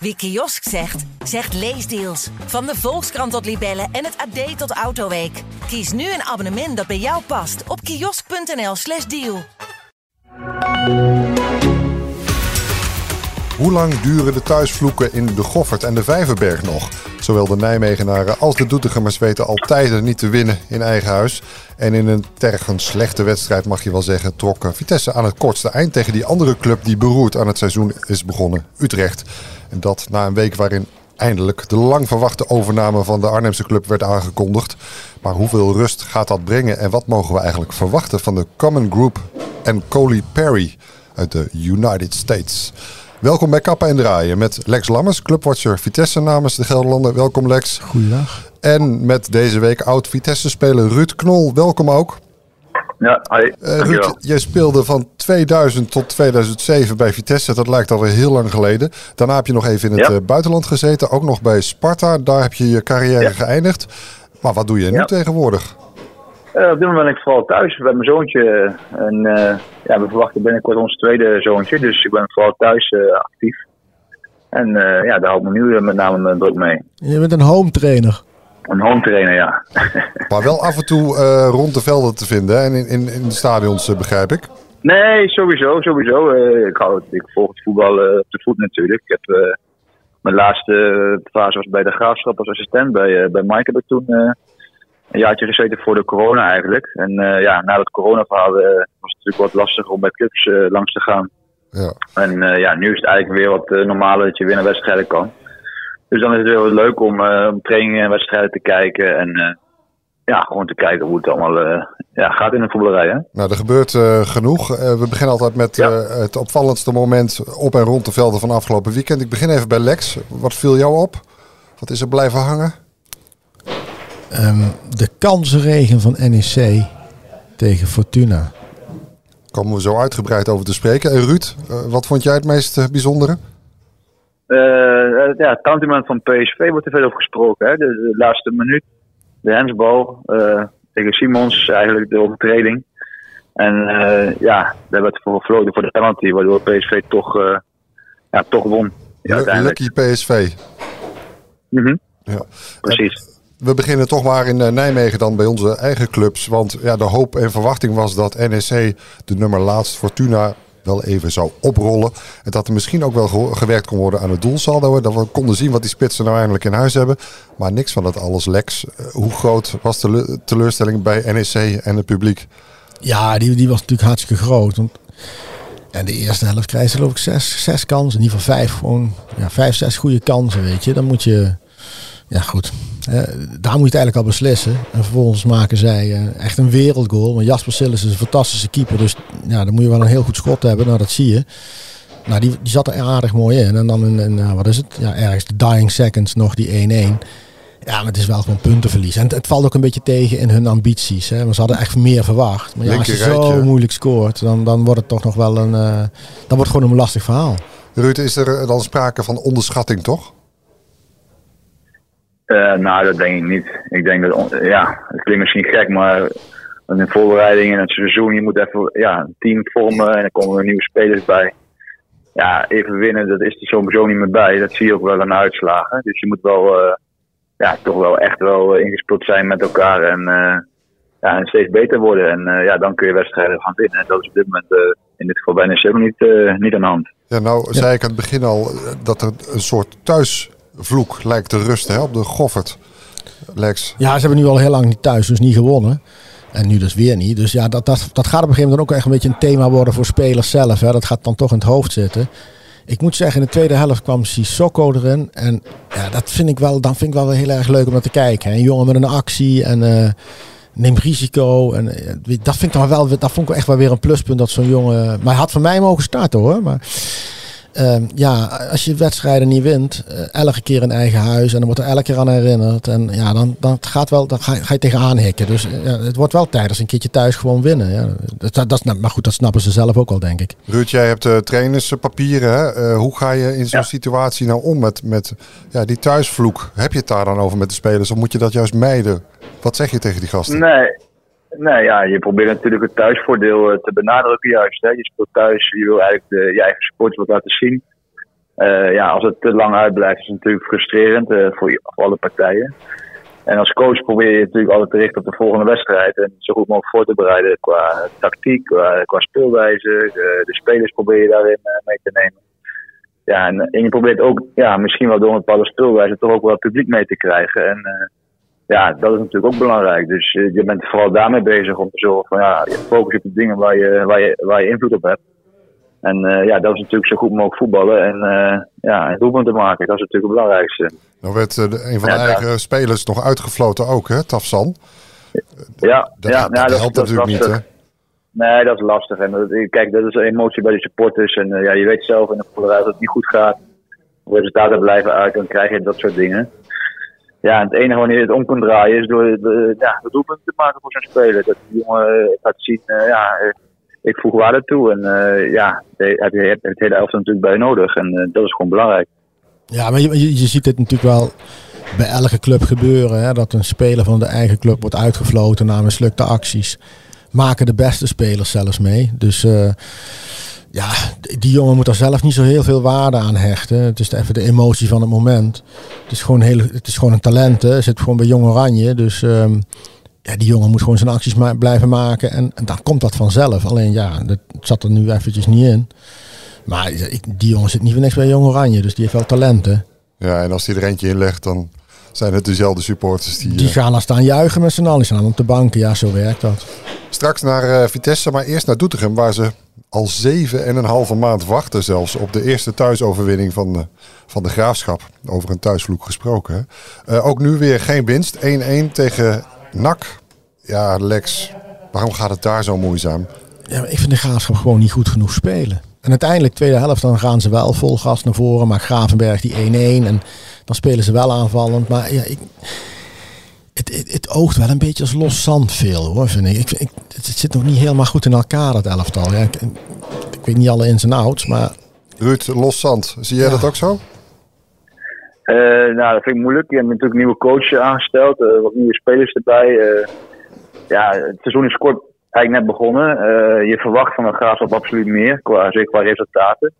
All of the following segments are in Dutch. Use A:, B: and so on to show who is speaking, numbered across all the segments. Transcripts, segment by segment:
A: Wie kiosk zegt, zegt leesdeals. Van de Volkskrant tot Libellen en het AD tot Autoweek. Kies nu een abonnement dat bij jou past op kiosk.nl/slash deal.
B: Hoe lang duren de thuisvloeken in de Goffert en de Vijverberg nog? Zowel de Nijmegenaren als de Doetinchemmers weten al tijden niet te winnen in eigen huis. En in een tergend slechte wedstrijd, mag je wel zeggen, trok Vitesse aan het kortste eind tegen die andere club die beroerd aan het seizoen is begonnen, Utrecht. En dat na een week waarin eindelijk de lang verwachte overname van de Arnhemse club werd aangekondigd. Maar hoeveel rust gaat dat brengen en wat mogen we eigenlijk verwachten van de Common Group en Coley Perry uit de United States? Welkom bij Kappa en Draaien met Lex Lammers, clubwatcher Vitesse namens de Gelderlander. Welkom Lex.
C: Goeiedag.
B: En met deze week oud Vitesse-speler Ruud Knol. Welkom ook.
D: Ja, hi.
B: Uh, Ruud, jij speelde van 2000 tot 2007 bij Vitesse. Dat lijkt alweer heel lang geleden. Daarna heb je nog even in het
D: Ja.
B: eh, buitenland gezeten. Ook nog bij Sparta. Daar heb je je carrière
D: Ja.
B: geëindigd. Maar wat doe je nu
D: Ja.
B: tegenwoordig?
D: Eh, op dit moment ben ik vooral thuis bij mijn zoontje. En eh, ja, we verwachten binnenkort ons tweede zoontje. Dus ik ben vooral thuis eh, actief. En eh, ja, daar houdt me nu eh, met name mijn druk mee.
C: Je bent een home trainer.
D: Een home trainer, ja.
B: Maar wel af en toe eh, rond de velden te vinden hè? en in, in, in de stadions, eh, begrijp ik.
D: nee, sowieso, sowieso. Eh, ik, hou, het- ik volg het voetbal eh, op de voet natuurlijk. Ik heb, eh, mijn laatste eh, fase was bij de Graafschap als assistent. Bij, eh, bij Mike heb ik toen eh, een jaartje gezeten voor de corona eigenlijk. En eh, ja, na dat corona-verhaal eh, was het natuurlijk wat lastiger om bij clubs eh, langs te gaan.
B: Ja.
D: En ja, nu is het eigenlijk weer wat normaler dat je weer naar wedstrijden kan. Dus dan is het weer wat leuk om, om trainingen en wedstrijden te kijken. En ja, gewoon te kijken hoe het allemaal ja, gaat in de voetballerij. Hè?
B: Nou, er gebeurt genoeg. We beginnen altijd met
D: Ja.
B: het opvallendste moment op en rond de velden van afgelopen weekend. Ik begin even bij Lex. Wat viel jou op? Wat is er blijven hangen?
C: Ehm, de kansenregen van NEC tegen Fortuna.
B: Komen we zo uitgebreid over te spreken. En Ruud, eh, wat vond jij het meest eh, bijzondere?
D: Eh, ja, het counterman van PSV wordt er veel over gesproken. Hè? De, de laatste minuut, de handsbal eh, tegen Simons, eigenlijk de overtreding. En eh, ja, daar werd voor gefloten voor de penalty, waardoor PSV toch, eh, ja, toch won. Ja.
B: Lucky PSV.
D: Mhm,
B: Ja.
D: precies.
B: We beginnen toch maar in eh, Nijmegen dan bij onze eigen clubs. Want ja, de hoop en verwachting was dat NEC de nummer laatst Fortuna wel even zou oprollen. En dat er misschien ook wel ge- gewerkt kon worden aan het doelsaldo. Dat we konden zien wat die spitsen nou eindelijk in huis hebben. Maar niks van dat alles Lex. Eh, Hoe groot was de le- teleurstelling bij NEC en het publiek?
C: Ja, die, die was natuurlijk hartstikke groot. Want, en de eerste helft krijg je geloof ik zes, zes kansen. In ieder geval vijf, gewoon, ja, vijf, zes goede kansen, weet je. Dan moet je, ja goed, eh, daar moet je het eigenlijk al beslissen. En vervolgens maken zij eh, echt een wereldgoal. Want Jasper Sillis is een fantastische keeper. Dus ja, dan moet je wel een heel goed schot hebben. Nou, dat zie je. Nou, die, die zat er aardig mooi in. En dan in, in, eh, wat is het? Ja, ergens de dying seconds nog die 1-1. Ja, maar het is wel gewoon puntenverlies. En het, het valt ook een beetje tegen in hun ambities. Hè? Want ze hadden echt meer verwacht. Maar ja, als je zo moeilijk scoort, dan, dan wordt het toch nog wel een... dan wordt het gewoon een lastig verhaal.
B: Ruud, is er dan sprake van onderschatting toch?
D: Eh, nou, dat denk ik niet. Ik denk dat, ja, het klinkt misschien gek, maar in voorbereiding in het seizoen, je moet even ja, een team vormen en er komen er nieuwe spelers bij. Ja, even winnen, dat is er sowieso niet meer bij. Dat zie je ook wel aan uitslagen. Dus je moet wel, eh, ja, toch wel echt wel eh, ingespeeld zijn met elkaar en, ja, en steeds beter worden. En ja, dan kun je wedstrijden gaan winnen. En dat is op dit moment in dit geval bij NEC ook niet, niet aan de hand.
B: Ja, nou zei ik aan het begin al dat er een soort thuisvloek lijkt te rusten hè, op de Goffert. Lex.
C: Ja, ze hebben nu al heel lang niet thuis, dus niet gewonnen. En nu dus weer niet. Dus ja, dat, dat, dat gaat op een gegeven moment ook echt een beetje een thema worden voor spelers zelf. Hè. Dat gaat dan toch in het hoofd zitten. Ik moet zeggen, in de tweede helft kwam Sissoko erin. En ja, dat vind ik wel, dan vind ik wel heel erg leuk om naar te kijken. Hè. Een jongen met een actie en eh, neemt risico. En eh, dat vind ik dan wel, dat vond ik echt wel weer een pluspunt dat zo'n jongen. Maar hij had voor mij mogen starten hoor. Maar ehm, ja, als je wedstrijden niet wint, eh, elke keer in eigen huis en dan wordt er elke keer aan herinnerd. En ja, dan, dan, gaat wel, dan ga, je- ga je tegenaan hikken. Dus eh, ja, het wordt wel tijd als een keertje thuis gewoon winnen. Ja. Dat, dat, maar goed, dat snappen ze zelf ook al, denk ik.
B: Ruud, jij hebt uh, trainerspapieren. Hè? Uh, hoe ga je in zo'n
D: Ja.
B: situatie nou om met, met ja, die thuisvloek? Heb je het daar dan over met de spelers of moet je dat juist mijden? Wat zeg je tegen die gasten?
D: Nee, nee ja, je probeert natuurlijk het thuisvoordeel eh, te benadrukken juist. Je speelt thuis, je wil eigenlijk je eigen sport wat laten zien. ja, als het te lang uitblijft, is het natuurlijk frustrerend voor, voor alle partijen. En als coach probeer je natuurlijk altijd te richten op de volgende wedstrijd. En zo goed mogelijk voor te bereiden qua tactiek, qua, speelwijze. De, spelers probeer je daarin mee te nemen. Ja, en, en, je probeert ook, ja, misschien wel door een bepaalde speelwijze, toch ook wel het publiek mee te krijgen. En ja, dat is natuurlijk ook belangrijk. Dus je bent vooral daarmee bezig om te zorgen van ja, je focus op de dingen waar je, waar je, waar je invloed op hebt. En uh, ja, dat is natuurlijk zo goed mogelijk voetballen en uh, ja, een doelpunt te maken. Dat is natuurlijk het belangrijkste.
B: Nou werd een van de eigen spelers nog uitgefloten ook, hè, Tafsan?
D: Ja,
B: dat,
D: ja,
B: dat, helpt
D: dat
B: natuurlijk niet, hè?
D: Nee, dat is lastig. En kijk, dat is een emotie bij de supporters. En ja, je weet zelf in de voetballerij dat het niet goed gaat. Resultaten blijven uit, dan krijg je dat soort dingen. Ja, het enige wanneer je het om kunt draaien is door de, ja, de doelpunt te maken voor zijn speler. Dat die jongen gaat zien, ja, ik voeg waarde toe. En ja, heb je het hele elftal natuurlijk bij nodig. En dat is gewoon belangrijk.
C: Ja, maar je, je, ziet het natuurlijk wel bij elke club gebeuren. Hè, dat een speler van de eigen club wordt uitgefloten na mislukte acties. Maken de beste spelers zelfs mee. Dus ja, die jongen moet er zelf niet zo heel veel waarde aan hechten. Het is even de emotie van het moment. Het is gewoon, heel, het is gewoon een talent. Hè. Zit gewoon bij Jong Oranje. Dus um, ja, die jongen moet gewoon zijn acties blijven maken. En, en, dan komt dat vanzelf. Alleen ja, dat zat er nu eventjes niet in. Maar ik, die jongen zit niet voor niks bij Jong Oranje. Dus die heeft wel talenten.
B: Ja, en als hij er eentje in legt, dan zijn het dezelfde supporters die...
C: Die uh... gaan dan staan juichen met z'n allen. Die staan op de banken. Ja, zo werkt dat.
B: Straks naar uh, Vitesse, maar eerst naar Doetinchem. Waar ze al zeven en een halve maand wachten zelfs op de eerste thuisoverwinning van de, van de Graafschap. Over een thuisvloek gesproken. Uh, ook nu weer geen winst. 1-1 tegen NAC. Ja, Lex, waarom gaat het daar zo moeizaam?
C: Ja, ik vind de Graafschap gewoon niet goed genoeg spelen. En uiteindelijk, tweede helft, dan gaan ze wel vol gas naar voren. Maar Gravenberg die 1-1 en dan spelen ze wel aanvallend. Maar ja, ik, het, het, het, oogt wel een beetje als los zand veel hoor, vind ik. ik, het zit nog niet helemaal goed in elkaar, dat elftal. Ja, ik, ik weet niet alle ins en outs, maar...
B: Ruud, los zand. Zie jij ja. dat ook zo?
D: Uh, nou, dat vind ik moeilijk. Je hebt natuurlijk een nieuwe coach aangesteld, uh, wat nieuwe spelers erbij. Uh, ja, het seizoen is kort eigenlijk net begonnen. je verwacht van de Graafschap absoluut meer, qua, zeker qua resultaten.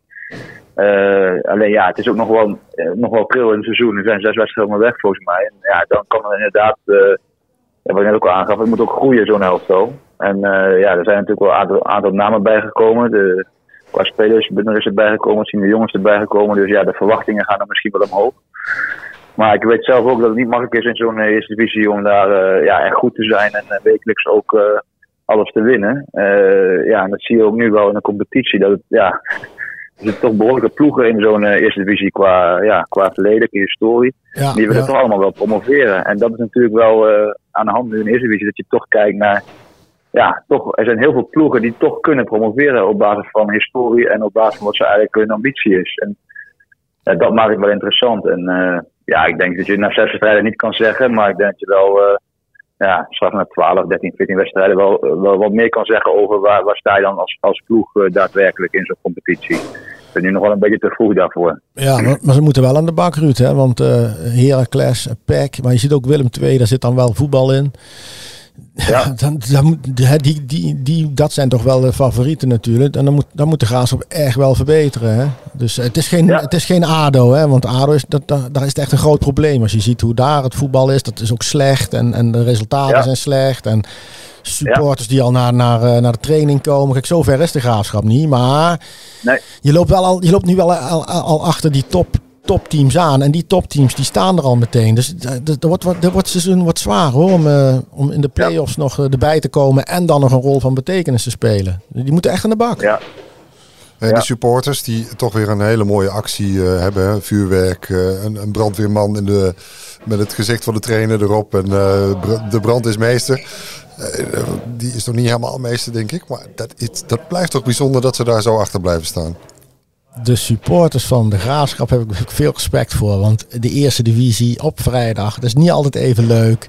D: alleen ja, het is ook nog wel, nog wel pril in het seizoen. Er zijn zes wedstrijden weg volgens mij. En ja, dan kan er inderdaad, ja, wat ik net ook al aangaf, het moet ook groeien zo'n elftal. En ja, er zijn natuurlijk wel een aantal, aantal namen bijgekomen. De, qua spelers er is erbij gekomen, zien de jongens erbij gekomen. Dus ja, de verwachtingen gaan er misschien wel omhoog. Maar ik weet zelf ook dat het niet makkelijk is in zo'n eerste divisie om daar ja, echt goed te zijn en wekelijks ook alles te winnen. ja, en dat zie je ook nu wel in de competitie. Dat het, ja, er zitten toch behoorlijke ploegen in zo'n eerste divisie qua, ja, qua verleden, qua historie. Ja, die willen ja. toch allemaal wel promoveren. En dat is natuurlijk wel aan de hand nu in de eerste divisie, dat je toch kijkt naar ja, toch, er zijn heel veel ploegen die toch kunnen promoveren op basis van historie en op basis van wat ze eigenlijk hun ambitie is. En dat maakt het wel interessant. En ja, ik denk dat je na zes wedstrijden niet kan zeggen, maar ik denk dat je wel, ja, straks na 12, 13, 14 wedstrijden wel, wel wat meer kan zeggen over waar, waar sta je dan als, als ploeg daadwerkelijk in zo'n competitie. Ik ben nu nog wel een beetje te vroeg daarvoor.
C: Ja, maar, ze moeten wel aan de bak, Ruud, hè? want Heracles, PEC, maar je ziet ook Willem II, daar zit dan wel voetbal in. Ja. Dan, dan, die, die, die, dat zijn toch wel de favorieten natuurlijk. En dan moet, dan moet de Graafschap echt wel verbeteren. Hè? Dus het is geen, ja. het is geen ADO. Hè? Want ADO is, dat, daar is het echt een groot probleem. Als je ziet hoe daar het voetbal is, dat is ook slecht. En, en de resultaten ja. zijn slecht. En supporters die al naar, naar, naar de training komen. Kijk, zover is de Graafschap niet. Maar nee. je, loopt wel al, je loopt nu wel al, al, al achter die top topteams aan. En die topteams die staan er al meteen. Dus dat wordt, dat wordt seizoen wat zwaar hoor. Om, uh, om in de play-offs ja. nog uh, erbij te komen. En dan nog een rol van betekenis te spelen. Die moeten echt aan de bak.
D: Ja.
B: En de supporters die toch weer een hele mooie actie uh, hebben. Vuurwerk, een, een, brandweerman in de, met het gezicht van de trainer erop. En de brand is meester. die is nog niet helemaal meester, denk ik. Maar dat, it, dat blijft toch bijzonder dat ze daar zo achter blijven staan
C: de supporters van de Graafschap heb ik veel respect voor. Want de eerste divisie op vrijdag, dat is niet altijd even leuk.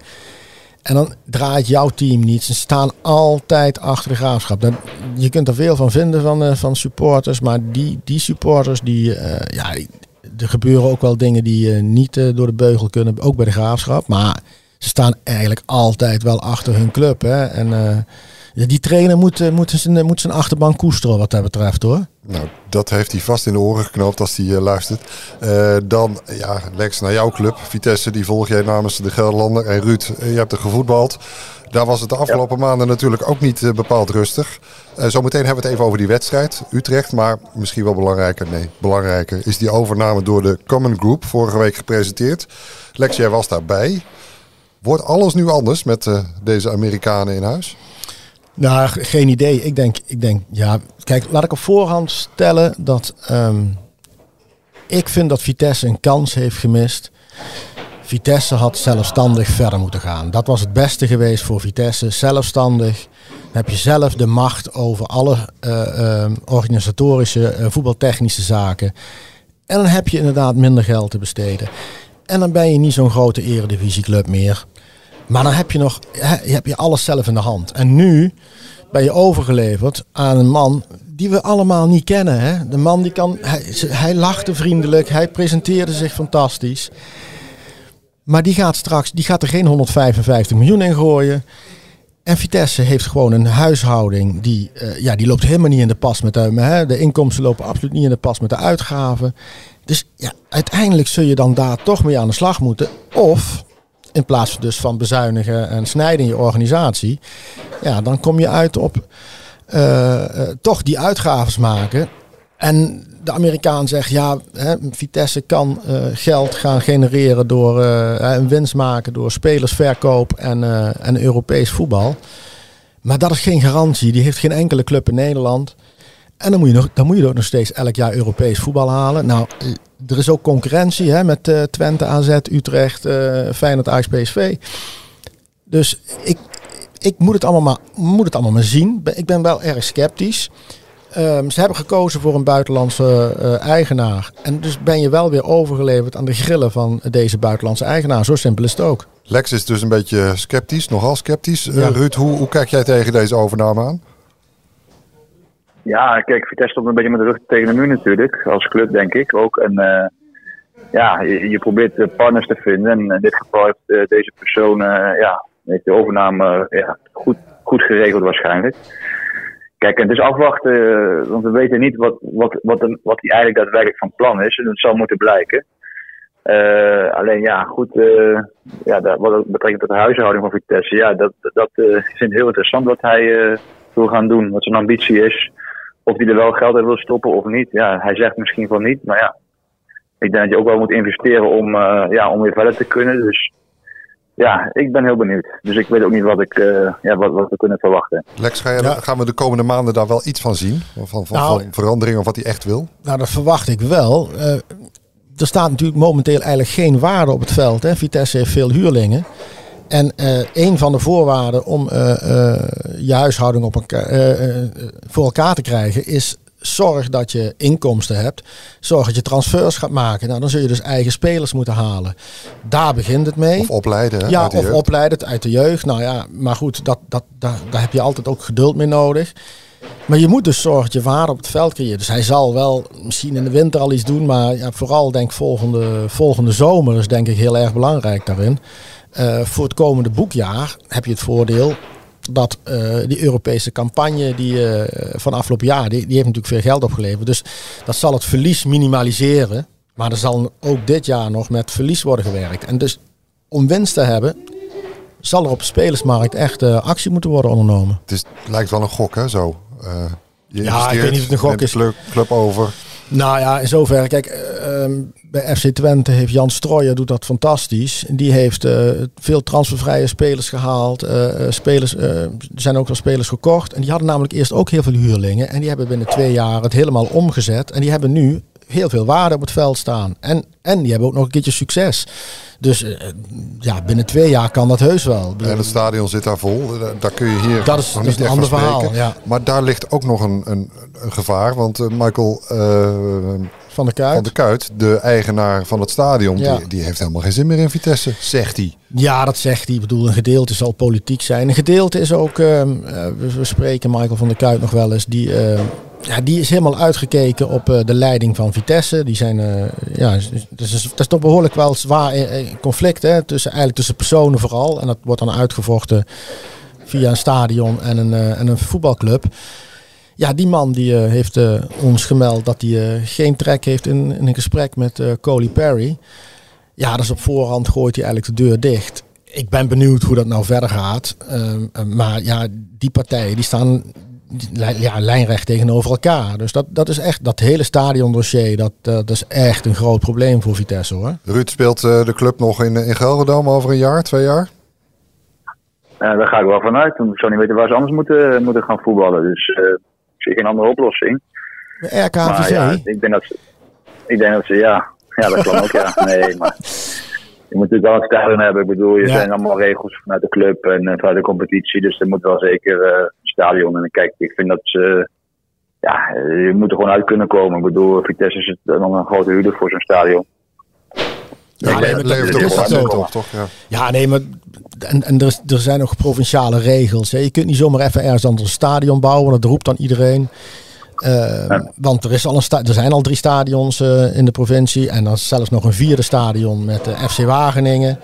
C: En dan draait jouw team niet. Ze staan altijd achter de Graafschap. Dan, je kunt er veel van vinden van, uh, van supporters. Maar die, die supporters, die, uh, ja, er gebeuren ook wel dingen die uh, niet door de beugel kunnen. Ook bij de Graafschap. Maar ze staan eigenlijk altijd wel achter hun club. Hè? En die trainer moet, moet, zijn, moet zijn koesteren wat dat betreft hoor.
B: Nou, dat heeft hij vast in de oren geknoopt als hij uh, luistert. Uh, dan, ja, Lex, naar jouw club. Vitesse, die volg jij namens de Gelderlander. En Ruud, je hebt er gevoetbald. Daar was het de afgelopen maanden natuurlijk ook niet bepaald rustig. zometeen hebben we het even over die wedstrijd, Utrecht. Maar misschien wel belangrijker, nee, belangrijker is die overname door de Common Group. Vorige week gepresenteerd. Lex, jij was daarbij. Wordt alles nu anders met deze Amerikanen in huis?
C: Nou, geen idee. Ik denk, ik denk, ja, kijk, laat ik op voorhand stellen dat um, ik vind dat Vitesse een kans heeft gemist. Vitesse had zelfstandig verder moeten gaan. Dat was het beste geweest voor Vitesse. Zelfstandig. Heb je zelf de macht over alle uh, uh, organisatorische, uh, voetbaltechnische zaken. En dan heb je inderdaad minder geld te besteden. En dan ben je niet zo'n grote eredivisieclub meer. Maar dan heb je nog heb je alles zelf in de hand. En nu ben je overgeleverd aan een man die we allemaal niet kennen. Hè? De man die kan, hij, lachte vriendelijk, hij presenteerde zich fantastisch. Maar die gaat straks, die gaat er geen 155 miljoen in gooien. En Vitesse heeft gewoon een huishouding die, uh, ja, die loopt helemaal niet in de pas met de, hè, de inkomsten lopen absoluut niet in de pas met de uitgaven. Dus ja, uiteindelijk zul je dan daar toch mee aan de slag moeten. Of in plaats dus van bezuinigen en snijden in je organisatie. Ja, dan kom je uit op uh, uh, toch die uitgaves maken. En de Amerikaan zegt, ja, hè, Vitesse kan uh, geld gaan genereren door een winst maken door spelersverkoop en, en Europees voetbal. Maar dat is geen garantie. Die heeft geen enkele club in Nederland. En dan moet je, nog, dan moet je ook nog steeds elk jaar Europees voetbal halen. Nou, er is ook concurrentie hè, met uh, Twente, AZ, Utrecht, uh, Feyenoord, Ajax, PSV. Dus ik, ik moet, het allemaal maar, moet het allemaal maar zien. Ik ben wel erg sceptisch. Um, ze hebben gekozen voor een buitenlandse uh, eigenaar. En dus ben je wel weer overgeleverd aan de grillen van deze buitenlandse eigenaar. Zo simpel is het ook.
B: Lex is dus een beetje sceptisch, nogal sceptisch. Ja. Ruud, hoe, hoe kijk jij tegen deze overname aan?
D: Ja, kijk, Vitesse stond een beetje met de rug tegen de muur natuurlijk. Als club, denk ik ook. En uh, ja, je, probeert partners te vinden. En in dit geval heeft uh, deze persoon uh, ja, heeft de overname ja, goed, goed geregeld waarschijnlijk. Kijk, het is afwachten, want we weten niet wat, wat, wat, wat eigenlijk daadwerkelijk van plan is. En dat zal moeten blijken. alleen ja, goed, ja, dat, wat betreft de huishouding van Vitesse, ja, dat, dat is heel interessant wat hij wil gaan doen. Wat zijn ambitie is. Of hij er wel geld in wil stoppen of niet. Ja, hij zegt misschien van niet. Maar ja, ik denk dat je ook wel moet investeren om, uh, ja, om weer verder te kunnen. Dus ja, ik ben heel benieuwd. Dus ik weet ook niet wat, ik, uh, ja, wat, wat we kunnen verwachten.
B: Lex, ga je, ja. gaan we de komende maanden daar wel iets van zien? Van, van, nou, van verandering of wat hij echt wil?
C: Nou, dat verwacht ik wel. Uh, er staat natuurlijk momenteel eigenlijk geen waarde op het veld. Hè. Vitesse heeft veel huurlingen. En uh, een van de voorwaarden om uh, uh, je huishouding op elkaar, voor elkaar te krijgen is zorg dat je inkomsten hebt. Zorg dat je transfers gaat maken. Nou, dan zul je dus eigen spelers moeten halen. Daar begint het mee.
B: Of opleiden. Hè,
C: ja, of jeugd. opleiden uit de jeugd. Nou ja, maar goed, dat, dat, daar, daar heb je altijd ook geduld mee nodig. Maar je moet dus zorgen dat je waarde op het veld creëert. Dus hij zal wel misschien in de winter al iets doen. Maar ja, vooral denk volgende, volgende zomer is denk ik heel erg belangrijk daarin. Uh, voor het komende boekjaar heb je het voordeel dat uh, die Europese campagne die, uh, van afgelopen jaar, die, die heeft natuurlijk veel geld opgeleverd. Dus dat zal het verlies minimaliseren. Maar er zal ook dit jaar nog met verlies worden gewerkt. En dus om winst te hebben, zal er op de spelersmarkt echt actie moeten worden ondernomen.
B: Het, is, het lijkt wel een gok, hè, zo.
C: je ja, ik weet niet of het een gok is.
B: Club, club over.
C: Nou ja, in zoverre. Kijk, uh, bij FC Twente heeft Jan Strooijer doet dat fantastisch. Die heeft uh, veel transfervrije spelers gehaald. Uh, spelers, er zijn ook wel spelers gekocht. En die hadden namelijk eerst ook heel veel huurlingen. En die hebben binnen twee jaar het helemaal omgezet. En die hebben nu heel veel waarde op het veld staan. En, en die hebben ook nog een keertje succes. Dus uh, ja, binnen twee jaar kan dat heus wel.
B: En het stadion zit daar vol. Daar kun je hier
C: dat is, nog niet dat een ander verhaal. Ja.
B: Maar daar ligt ook nog een, een, een gevaar. Want uh, Michael
C: van, de Kuit.
B: van de Kuit, de eigenaar van het stadion, ja. die, die, heeft helemaal geen zin meer in Vitesse, zegt hij.
C: Ja, dat zegt hij. Ik bedoel, een gedeelte zal politiek zijn. Een gedeelte is ook, ehm, we spreken Michael van der Kuit nog wel eens, die ehm, ja, die is helemaal uitgekeken op uh, de leiding van Vitesse. Die zijn, uh, ja, dus is, dat is toch behoorlijk wel zwaar conflict hè, tussen, eigenlijk tussen personen vooral. En dat wordt dan uitgevochten via een stadion en een, en een voetbalclub. Ja, die man die eh, heeft eh, ons gemeld dat hij eh, geen trek heeft in, in een gesprek met eh Coley Perry. Ja, dus op voorhand gooit hij eigenlijk de deur dicht. Ik ben benieuwd hoe dat nou verder gaat. Ehm, eh, maar ja, die partijen die staan ja, lijnrecht tegenover elkaar. Dus dat, dat is echt, dat hele stadiondossier, dat, eh, dat is echt een groot probleem voor Vitesse hoor.
B: Ruud speelt eh, de club nog in, in Gelredome over een jaar, twee jaar?
D: Ja, daar ga ik wel vanuit. Ik zou niet weten waar ze anders moeten, moeten gaan voetballen. Dus eh, zie geen andere oplossing.
C: De RKVV,
D: ja, ik denk dat ze, ik denk dat ze ja, ja, dat kan ook ja. Nee, maar je moet natuurlijk wel een stadion hebben. Ik bedoel, je
C: Ja.
D: zijn allemaal regels vanuit de club en eh, vanuit de competitie. Dus er moet wel zeker eh, een stadion. En kijk, ik vind dat ze, ja, je moet er gewoon uit kunnen komen. Ik bedoel, Vitesse is het dan een grote huurder voor zo'n stadion.
C: Ja, nee,
D: dat er
C: is zo.
B: toch, toch? Ja.
C: Ja, nee, maar en, en er, is- er zijn nog provinciale regels. Hè. Je kunt niet zomaar even ergens anders een stadion bouwen. Dat roept dan iedereen. Eh, Want er, is al een sta- er zijn al drie stadions eh, in de provincie. En dan is zelfs nog een vierde stadion met de FC Wageningen.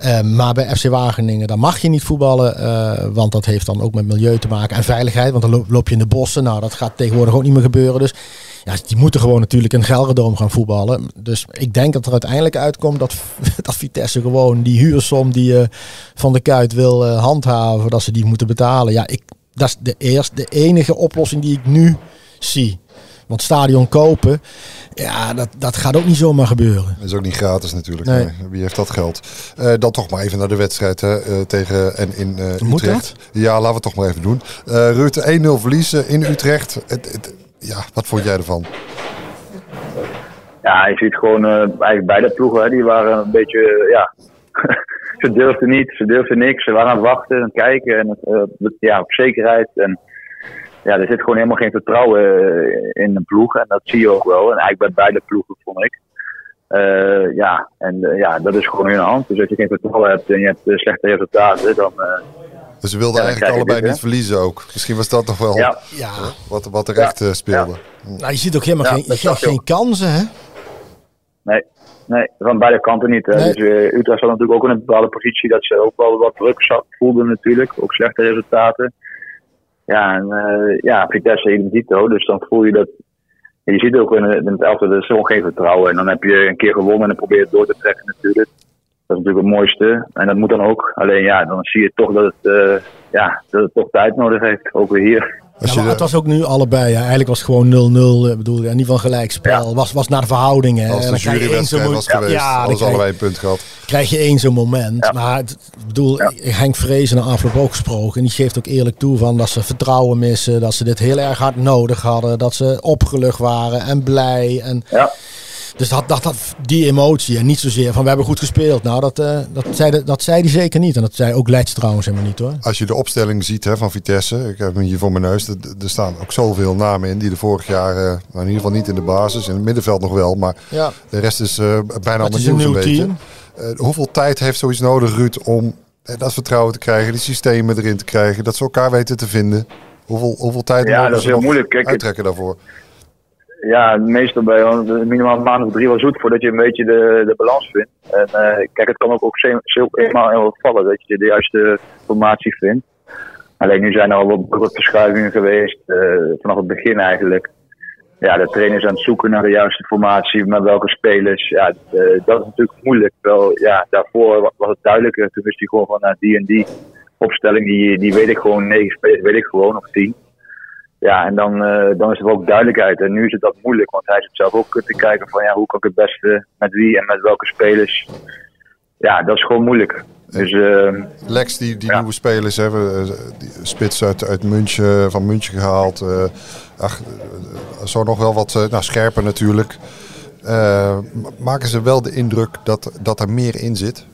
C: Eh, maar bij FC Wageningen, daar mag je niet voetballen. eh, want dat heeft dan ook met milieu te maken en veiligheid. Want dan loop, je in de bossen. Nou, dat gaat tegenwoordig ook niet meer gebeuren. Dus ja, die moeten gewoon natuurlijk in Gelredome gaan voetballen. Dus ik denk dat er uiteindelijk uitkomt dat, dat Vitesse gewoon die huursom die je van de Kuit wil handhaven, dat ze die moeten betalen. Ja, ik, dat is de, eerste, de enige oplossing die ik nu zie. Want stadion kopen, ja, dat, dat gaat ook niet zomaar gebeuren.
B: Dat is ook niet gratis natuurlijk.
C: Nee.
B: Nee. Wie heeft dat geld? Eh, dan toch maar even naar de wedstrijd hè, eh, tegen en in eh,
C: Moet
B: Utrecht. Ja, laten we het toch maar even doen. Eh Ruud, 1-0 verliezen in Utrecht. Het, het- ja, wat vond jij ervan?
D: Ja, je ziet gewoon eh, eigenlijk beide ploegen, hè, die waren een beetje, ja, ze durfden niet, ze durfden niks. Ze waren aan het wachten en kijken en ja, op zekerheid. En ja, er zit gewoon helemaal geen vertrouwen eh, in de ploeg en dat zie je ook wel. En eigenlijk bij beide ploegen vond ik. Eh, ja, en eh, ja, dat is gewoon in de hand. Dus als je geen vertrouwen hebt en je hebt slechte resultaten, dan eh,
B: Dus ze wilden
D: Ja,
B: eigenlijk allebei
D: dit, hè?
B: niet verliezen ook. Misschien was dat nog wel
D: ja,
C: Ja,
B: wat, wat er echt speelde.
C: nou, je ziet ook helemaal
D: Ja,
C: geen,
D: je
C: geen kansen, hè?
D: Nee, nee, van beide kanten niet. Hè.
C: Nee.
D: Dus Utrecht zat natuurlijk ook in een bepaalde positie dat ze ook wel wat druk zat, voelden natuurlijk. Ook slechte resultaten. Ja, en uh, ja, Vitesse idem dito. Dus dan voel je dat... Je ziet ook in, het- elftal, er gewoon geen vertrouwen. En dan heb je een keer gewonnen en dan probeer je het door te trekken natuurlijk. Dat is natuurlijk het mooiste. En dat moet dan ook. Alleen ja, dan zie je toch dat het, eh, ja, dat het toch tijd nodig heeft. Ook weer hier.
B: Als
C: Ja, maar het was ook nu allebei. Ja. Eigenlijk was het gewoon 0-0. Ik bedoel, ja, niet van gelijkspel. Was, was naar de verhoudingen.
B: als
C: En
B: de
C: dan krijg je één
B: jurywedstrijd
C: zo'n
B: was geweest,
C: Ja, dan
B: hadden ze allebei een punt gehad.
C: krijg je één zo'n moment. Maar het, ik bedoel, Henk Vrezen na afloop ook gesproken. En die geeft ook eerlijk toe van dat ze vertrouwen missen. Dat ze dit heel erg hard nodig hadden. Dat ze opgelucht waren en blij. En,
D: Ja.
C: Dus dat, dat, dat, die emotie. En niet zozeer van we hebben goed gespeeld. Nou, dat, eh, dat, zei, de- dat zei hij zeker niet. En dat zei ook Letch trouwens helemaal niet hoor.
B: Als je de opstelling ziet hè, van Vitesse, ik heb hem hier voor mijn neus, er, er staan ook zoveel namen in die er vorig jaar, eh, nou in ieder geval niet in de basis, in het middenveld nog wel, maar
C: Ja.
B: de rest is eh, bijna allemaal
C: een
B: nieuw beetje. Eh, hoeveel tijd heeft zoiets nodig, Ruud, om dat vertrouwen te krijgen, die systemen erin te krijgen, dat ze elkaar weten te vinden? Hoeveel, hoeveel tijd
D: Ja, dat is heel moeilijk. Kijk,
B: uittrekken daarvoor?
D: Ja, meestal bij eh, minimaal een maand of drie wel zoet voordat je een beetje de, de balans vindt. En eh, kijk, het kan ook, ook eenmaal heel vallen dat je de juiste formatie vindt. Alleen nu zijn er al wat, wat verschuivingen geweest, eh, vanaf het begin eigenlijk. Ja, de trainer is aan het zoeken naar de juiste formatie, met welke spelers. Ja, dat is natuurlijk moeilijk. Wel, ja, daarvoor wa- was het duidelijker. Toen wist hij gewoon van nou, die en die opstelling, die, die weet ik gewoon, negen spelers weet ik gewoon, of tien. Ja, en dan, eh, dan is er ook duidelijkheid. En nu is het dat moeilijk, want hij zit zelf ook te kijken van ja, hoe kan ik het beste met wie en met welke spelers. Ja, dat is gewoon moeilijk. Dus eh,
B: Lex, die, die
D: Ja.
B: nieuwe spelers hebben, eh, spits uit, uit München, van München gehaald. eh, ach, zo nog wel wat nou, scherper natuurlijk. Maken ze wel de indruk dat, dat er meer in zit?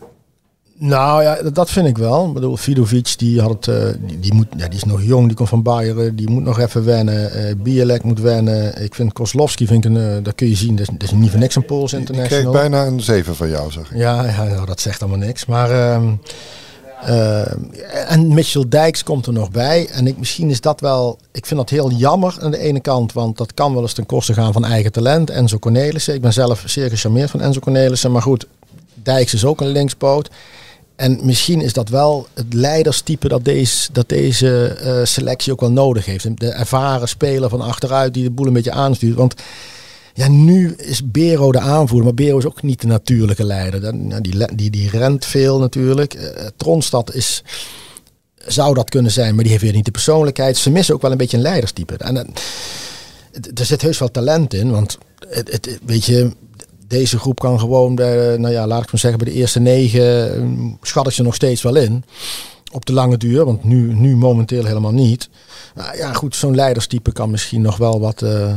C: Nou ja, dat- vind ik wel. Ik bedoel, Vidovic, die, had het, eh, die, die, moet, ja, die is nog jong, die komt van Bayern. Die moet nog even wennen. eh Bielek moet wennen. Ik vind Kozlowski, vind ik een, eh, dat kun je zien, dat is, dat is niet voor niks een Pools
B: Die, die kreeg
C: international.
B: bijna een 7 van jou, zeg ik.
C: Ja, ja nou, dat zegt allemaal niks. Maar, ehm, eh, en Mitchell Dijks komt er nog bij. En ik, misschien is dat wel... Ik vind dat heel jammer aan de ene kant. Want dat kan wel eens ten koste gaan van eigen talent. Enzo Cornelissen. Ik ben zelf zeer gecharmeerd van Enzo Cornelissen. Maar goed, Dijks is ook een linkspoot. En misschien is dat wel het leiderstype dat deze, dat deze eh, selectie ook wel nodig heeft. De ervaren speler van achteruit die de boel een beetje aanstuurt. Want ja, nu is Bero de aanvoerder, maar Bero is ook niet de natuurlijke leider. Die, die, die rent veel natuurlijk. Uh, Tronstad is, zou dat kunnen zijn, maar die heeft weer niet de persoonlijkheid. Ze missen ook wel een beetje een leiderstype. En, er zit heus wel talent in, want het, het, weet je, deze groep kan gewoon bij, nou ja, laat ik maar zeggen, bij de eerste negen ehm, schat ik ze nog steeds wel in. Op de lange duur, want nu, nu momenteel helemaal niet. Nou ja, goed, zo'n leiderstype kan misschien nog wel wat, uh,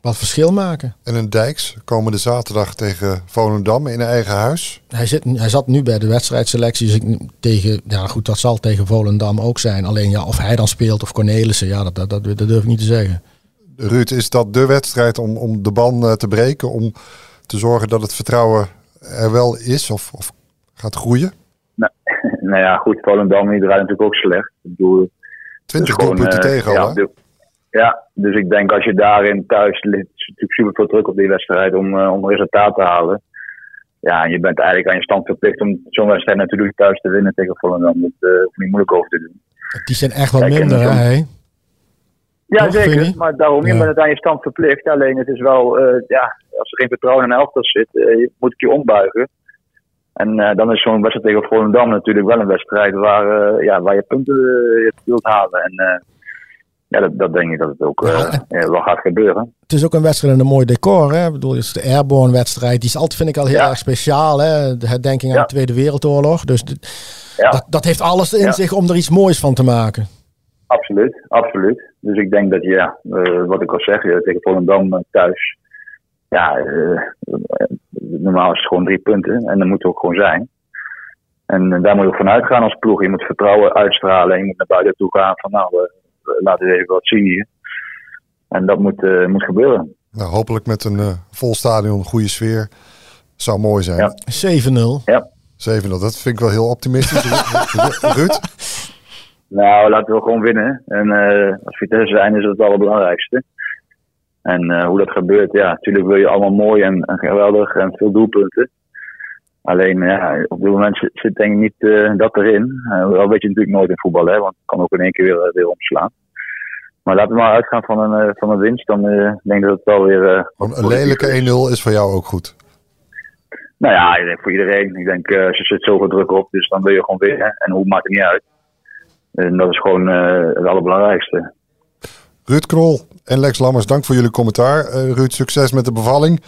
C: wat verschil maken.
B: En een Dijks komende zaterdag tegen Volendam in eigen huis?
C: Hij, zit, hij zat nu bij de wedstrijdselectie. Dus tegen, ja goed, dat zal tegen Volendam ook zijn. Alleen ja, of hij dan speelt of Cornelissen, ja, dat, dat, dat, dat durf ik niet te zeggen.
B: Ruud, is dat de wedstrijd om, om de ban eh, te breken? Om te zorgen dat het vertrouwen er wel is of, of gaat groeien?
D: Nou, nou ja, goed, Volendam die draait natuurlijk ook slecht. Ik bedoel,
B: 20 dus doelpunten uh, tegen
D: ja,
B: al,
D: ja, dus ik denk als je daarin thuis ligt, is natuurlijk super veel druk op die wedstrijd om, uh, om resultaat te halen. Ja, en je bent eigenlijk aan je stand verplicht om zo'n wedstrijd natuurlijk thuis te winnen tegen Volendam. Dat uh, hoef niet moeilijk over te doen.
C: Die zijn echt wel minder, hè?
D: Ja, zeker. Maar daarom, je bent het aan je stand verplicht. Alleen het is wel, uh, ja, als er geen vertrouwen in elftal zit, uh, moet ik je ombuigen. En uh, dan is zo'n wedstrijd tegen Volendam natuurlijk wel een wedstrijd waar, ja, waar je punten wilt halen. En ja, dat, dat, denk ik dat het ook wel gaat gebeuren.
C: Het is ook een wedstrijd in een mooi decor. Hè? Ik bedoel, het is de Airborne wedstrijd. Die is altijd, vind ik al heel erg speciaal. Hè? De herdenking aan de Tweede Wereldoorlog. Dus dat, dat heeft alles in zich om er iets moois van te maken.
D: Absoluut, absoluut. Dus ik denk dat, ja, uh, wat ik al zeg, tegen Volendam uh, thuis. Ja, uh, normaal is het gewoon drie punten en dat moet ook gewoon zijn. En daar moet je ook vanuit gaan als ploeg. Je moet vertrouwen uitstralen en je moet naar buiten toe gaan van nou, laten we even wat zien hier. En dat moet, moet gebeuren.
B: Nou, hopelijk met een vol stadion, een goede sfeer. Zou mooi zijn.
C: Ja. 7-0.
D: Ja.
B: 7-0, dat vind ik wel heel optimistisch. Ruud?
D: Nou, laten we gewoon winnen. En uh, als Vitesse zijn is het het allerbelangrijkste. En uh, hoe dat gebeurt, ja, natuurlijk wil je allemaal mooi en, en geweldig en veel doelpunten. Alleen ja, op dit moment zit, zit denk ik niet uh, dat erin. Dat weet je natuurlijk nooit in voetbal, hè, want het kan ook in één keer weer, weer omslaan. Maar laten we maar uitgaan van een, van een winst. Dan denk ik dat het wel weer.
B: een lelijke 1-0 is voor jou ook goed.
D: Nou ja, ik denk voor iedereen. Ik denk, ze zit zoveel druk op, dus dan wil je gewoon winnen. En hoe maakt het niet uit. En dat is gewoon uh, het allerbelangrijkste.
B: Ruud Krol en Lex Lammers, dank voor jullie commentaar. Uh, Ruud, succes met de bevalling.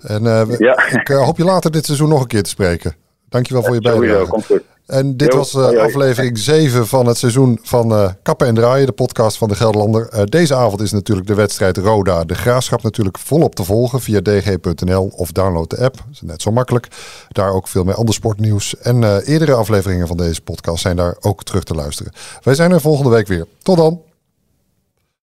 B: En ja. ik hoop je later dit seizoen nog een keer te spreken. Dankjewel voor je bijdrage.
D: Komt goed.
B: En dit was uh, aflevering 7 van het seizoen van uh, Kappen en Draaien, de podcast van de Gelderlander. Uh, deze avond is natuurlijk de wedstrijd Roda. De graafschap natuurlijk volop te volgen via dg.nl of download de app. Dat is net zo makkelijk. Daar ook veel meer ander sportnieuws. En eerdere afleveringen van deze podcast zijn daar ook terug te luisteren. Wij zijn er volgende week weer. Tot dan.